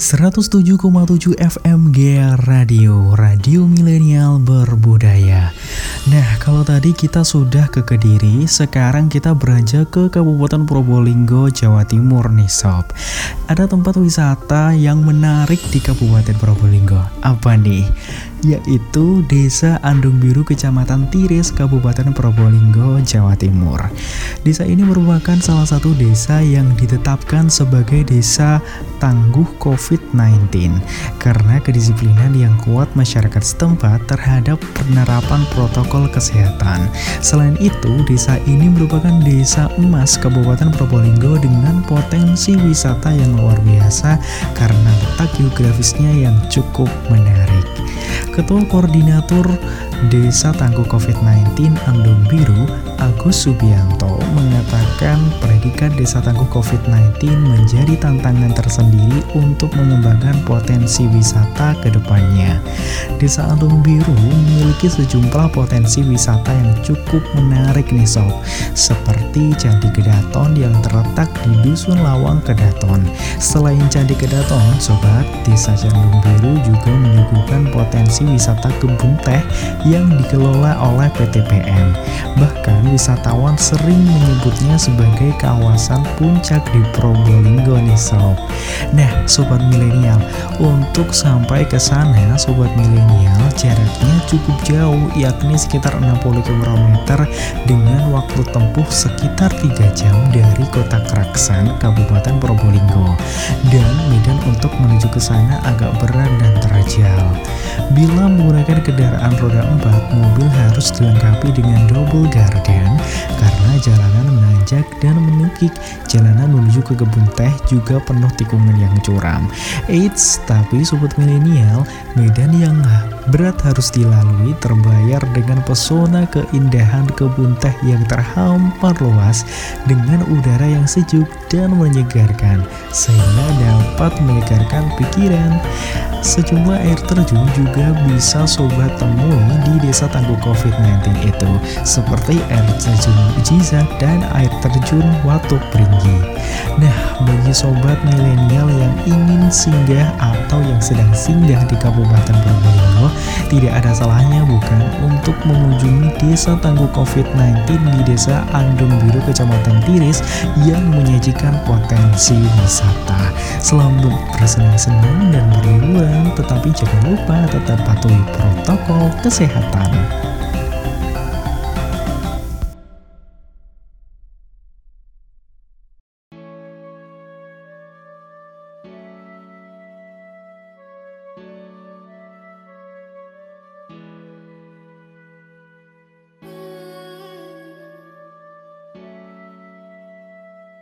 107,7 FM GR Radio, Radio Milenial Berbudaya. Nah, kalau tadi kita sudah ke Kediri, sekarang kita beranjak ke Kabupaten Probolinggo, Jawa Timur nih sob. Ada tempat wisata yang menarik di Kabupaten Probolinggo. Apa nih? Yaitu Desa Andung Biru, Kecamatan Tiris, Kabupaten Probolinggo, Jawa Timur. Desa ini merupakan salah satu desa yang ditetapkan sebagai desa tangguh COVID-19 karena kedisiplinan yang kuat masyarakat setempat terhadap penerapan protokol kesehatan. Selain itu, desa ini merupakan desa emas Kabupaten Probolinggo dengan potensi wisata yang luar biasa karena letak geografisnya yang cukup menarik. Ketua Koordinator Desa Tangguh COVID-19 Andung Biru, Agus Subianto, mengatakan predikat Desa Tangguh COVID-19 menjadi tantangan tersendiri untuk mengembangkan potensi wisata ke depannya. Desa Andung Biru memiliki sejumlah potensi wisata yang cukup menarik nih sob, seperti Candi Kedaton yang terletak di Dusun Lawang Kedaton. Selain Candi Kedaton, sobat, Desa Andung Biru juga menyuguhkan potensi wisata kebun teh yang dikelola oleh PT PM. Bahkan wisatawan sering menyebutnya sebagai kawasan puncak di Probolinggo nih sob. Nah, sobat milenial, untuk sampai ke sana sobat milenial jaraknya cukup jauh yakni sekitar 60 km dengan waktu tempuh sekitar 3 jam dari kota Kraksan, Kabupaten Probolinggo. Dan medan untuk menuju ke sana agak berat dan terjal. Bila menggunakan kendaraan roda 4, mobil harus dilengkapi dengan double garden jalanan menanjak dan menukik. Jalanan menuju ke kebun teh juga penuh tikungan yang curam. Eits, tapi sobat milenial, medan yang berat harus dilalui terbayar dengan pesona keindahan kebun teh yang terhampar luas dengan udara yang sejuk dan menyegarkan sehingga dapat menyegarkan pikiran. Sejumlah air terjun juga bisa sobat temui di desa tangguh COVID-19 itu seperti air terjun Jiza dan air terjun Watuk Pringgi. Nah, bagi sobat milenial yang ingin singgah atau yang sedang singgah di Kabupaten Probolinggo, tidak ada salahnya bukan untuk mengunjungi desa tangguh COVID-19 di desa Andung Biru Kecamatan Tiris yang menyajikan potensi wisata. Selamat bersenang-senang dan berliburan tetapi jangan lupa tetap patuhi protokol kesehatan.